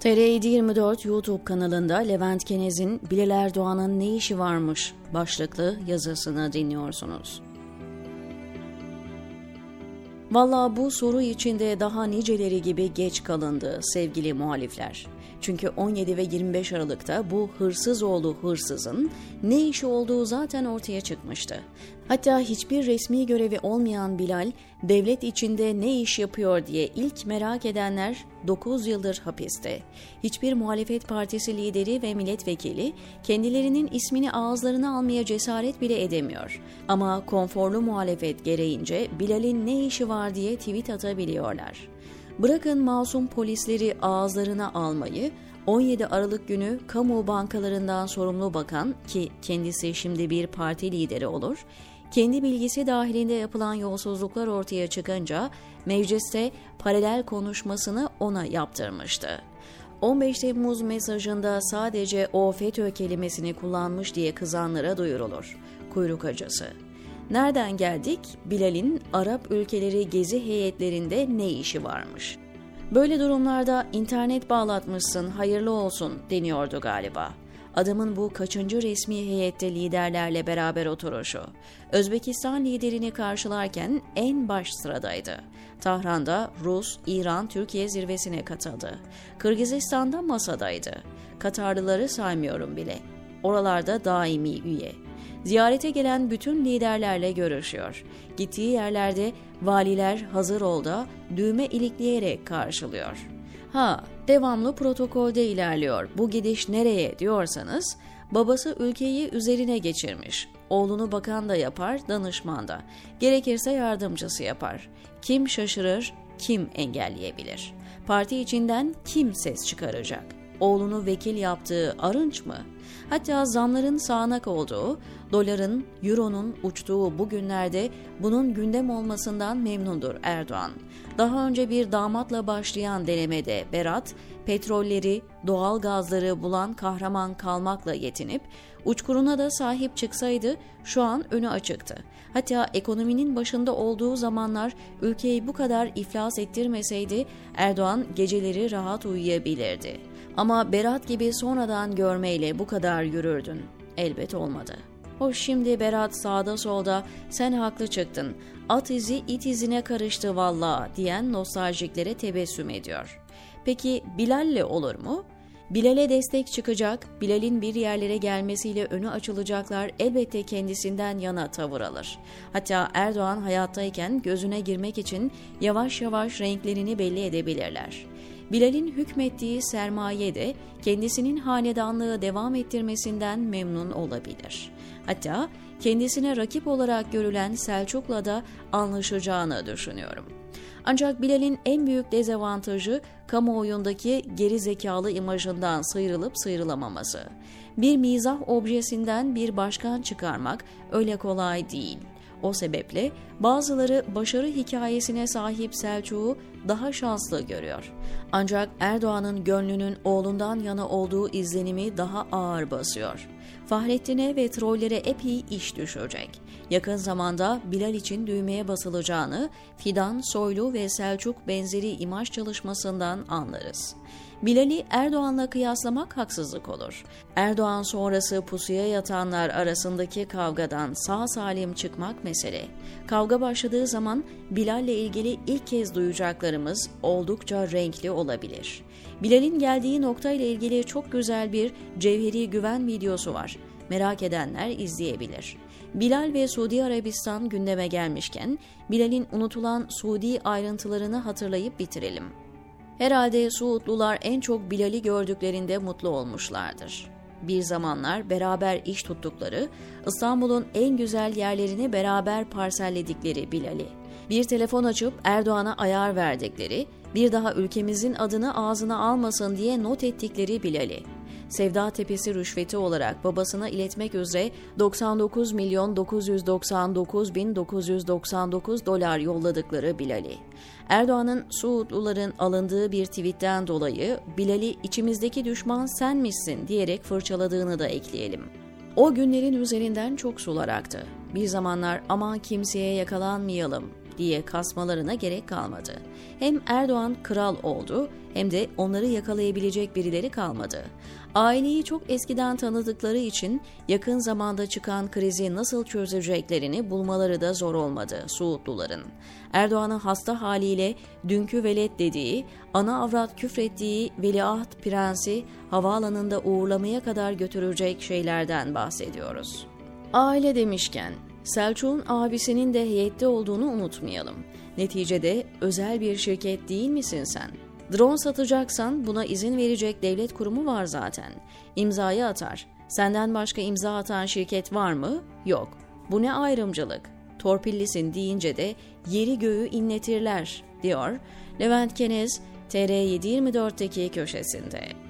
TR 24 YouTube kanalında Levent Kenez'in Bilal Erdoğan'ın ne işi varmış başlıklı yazısını dinliyorsunuz. Valla bu soru içinde daha niceleri gibi geç kalındı sevgili muhalifler. Çünkü 17 ve 25 Aralık'ta bu hırsız oğlu hırsızın ne işi olduğu zaten ortaya çıkmıştı. Hatta hiçbir resmi görevi olmayan Bilal, devlet içinde ne iş yapıyor diye ilk merak edenler 9 yıldır hapiste. Hiçbir muhalefet partisi lideri ve milletvekili kendilerinin ismini ağızlarına almaya cesaret bile edemiyor. Ama konforlu muhalefet gereğince Bilal'in ne işi var diye tweet atabiliyorlar. Bırakın masum polisleri ağızlarına almayı, 17 Aralık günü kamu bankalarından sorumlu bakan ki kendisi şimdi bir parti lideri olur, kendi bilgisi dahilinde yapılan yolsuzluklar ortaya çıkınca mecliste paralel konuşmasını ona yaptırmıştı. 15 Temmuz mesajında sadece o FETÖ kelimesini kullanmış diye kızanlara duyurulur. Kuyruk acısı. Nereden geldik? Bilal'in Arap ülkeleri gezi heyetlerinde ne işi varmış? Böyle durumlarda internet bağlatmışsın, hayırlı olsun deniyordu galiba. Adamın bu kaçıncı resmi heyette liderlerle beraber oturuşu. Özbekistan liderini karşılarken en baş sıradaydı. Tahran'da Rus, İran, Türkiye zirvesine katıldı. Kırgızistan'da masadaydı. Katarlıları saymıyorum bile. Oralarda daimi üye. Ziyarete gelen bütün liderlerle görüşüyor. Gittiği yerlerde valiler hazır olda düğme ilikleyerek karşılıyor. Ha, devamlı protokolde ilerliyor. Bu gidiş nereye diyorsanız, babası ülkeyi üzerine geçirmiş. Oğlunu bakan da yapar, danışman da. Gerekirse yardımcısı yapar. Kim şaşırır, kim engelleyebilir? Parti içinden kim ses çıkaracak? Oğlunu vekil yaptığı Arınç mı? Hatta zamların sağanak olduğu, doların, euronun uçtuğu bu günlerde bunun gündem olmasından memnundur Erdoğan. Daha önce bir damatla başlayan denemede Berat, petrolleri, doğal gazları bulan kahraman kalmakla yetinip uçkuruna da sahip çıksaydı şu an önü açıktı. Hatta ekonominin başında olduğu zamanlar ülkeyi bu kadar iflas ettirmeseydi Erdoğan geceleri rahat uyuyabilirdi. Ama Berat gibi sonradan görmeyle bu kadar yürürdün. Elbet olmadı. Hoş şimdi Berat sağda solda sen haklı çıktın. At izi it izine karıştı valla diyen nostaljiklere tebessüm ediyor. Peki Bilal'le olur mu? Bilal'e destek çıkacak, Bilal'in bir yerlere gelmesiyle önü açılacaklar elbette kendisinden yana tavır alır. Hatta Erdoğan hayattayken gözüne girmek için yavaş yavaş renklerini belli edebilirler. Bilal'in hükmettiği sermaye de kendisinin hanedanlığı devam ettirmesinden memnun olabilir. Hatta kendisine rakip olarak görülen Selçuk'la da anlaşacağını düşünüyorum. Ancak Bilal'in en büyük dezavantajı kamuoyundaki geri zekalı imajından sıyrılıp sıyrılamaması. Bir mizah objesinden bir başkan çıkarmak öyle kolay değil. O sebeple bazıları başarı hikayesine sahip Selçuk'u daha şanslı görüyor. Ancak Erdoğan'ın gönlünün oğlundan yana olduğu izlenimi daha ağır basıyor. Fahrettin'e ve trollere epey iş düşecek. Yakın zamanda Bilal için düğmeye basılacağını Fidan, Soylu ve Selçuk benzeri imaj çalışmasından anlarız. Bilal'i Erdoğan'la kıyaslamak haksızlık olur. Erdoğan sonrası pusuya yatanlar arasındaki kavgadan sağ salim çıkmak mesele. Kavga başladığı zaman Bilal'le ilgili ilk kez duyacaklarımız oldukça renkli olabilir. Bilal'in geldiği nokta ile ilgili çok güzel bir cevheri güven videosu var. Merak edenler izleyebilir. Bilal ve Suudi Arabistan gündeme gelmişken Bilal'in unutulan Suudi ayrıntılarını hatırlayıp bitirelim. Herhalde Suudlular en çok Bilal'i gördüklerinde mutlu olmuşlardır. Bir zamanlar beraber iş tuttukları, İstanbul'un en güzel yerlerini beraber parselledikleri Bilal'i. Bir telefon açıp Erdoğan'a ayar verdikleri, bir daha ülkemizin adını ağzına almasın diye not ettikleri Bilal'i. Sevda Tepesi rüşveti olarak babasına iletmek üzere 99 milyon 999 bin 999 dolar yolladıkları Bilal'i. Erdoğan'ın Suudluların alındığı bir tweetten dolayı Bilal'i içimizdeki düşman senmişsin diyerek fırçaladığını da ekleyelim. O günlerin üzerinden çok sular aktı. Bir zamanlar aman kimseye yakalanmayalım diye kasmalarına gerek kalmadı. Hem Erdoğan kral oldu hem de onları yakalayabilecek birileri kalmadı. Aileyi çok eskiden tanıdıkları için yakın zamanda çıkan krizi nasıl çözeceklerini bulmaları da zor olmadı Suudluların. Erdoğan'ın hasta haliyle dünkü velet dediği, ana avrat küfrettiği veliaht prensi havaalanında uğurlamaya kadar götürecek şeylerden bahsediyoruz. Aile demişken Selçuk'un abisinin de heyette olduğunu unutmayalım. Neticede özel bir şirket değil misin sen? Drone satacaksan buna izin verecek devlet kurumu var zaten. İmzayı atar. Senden başka imza atan şirket var mı? Yok. Bu ne ayrımcılık? Torpillisin deyince de yeri göğü inletirler, diyor Levent Kenez TR724'teki köşesinde.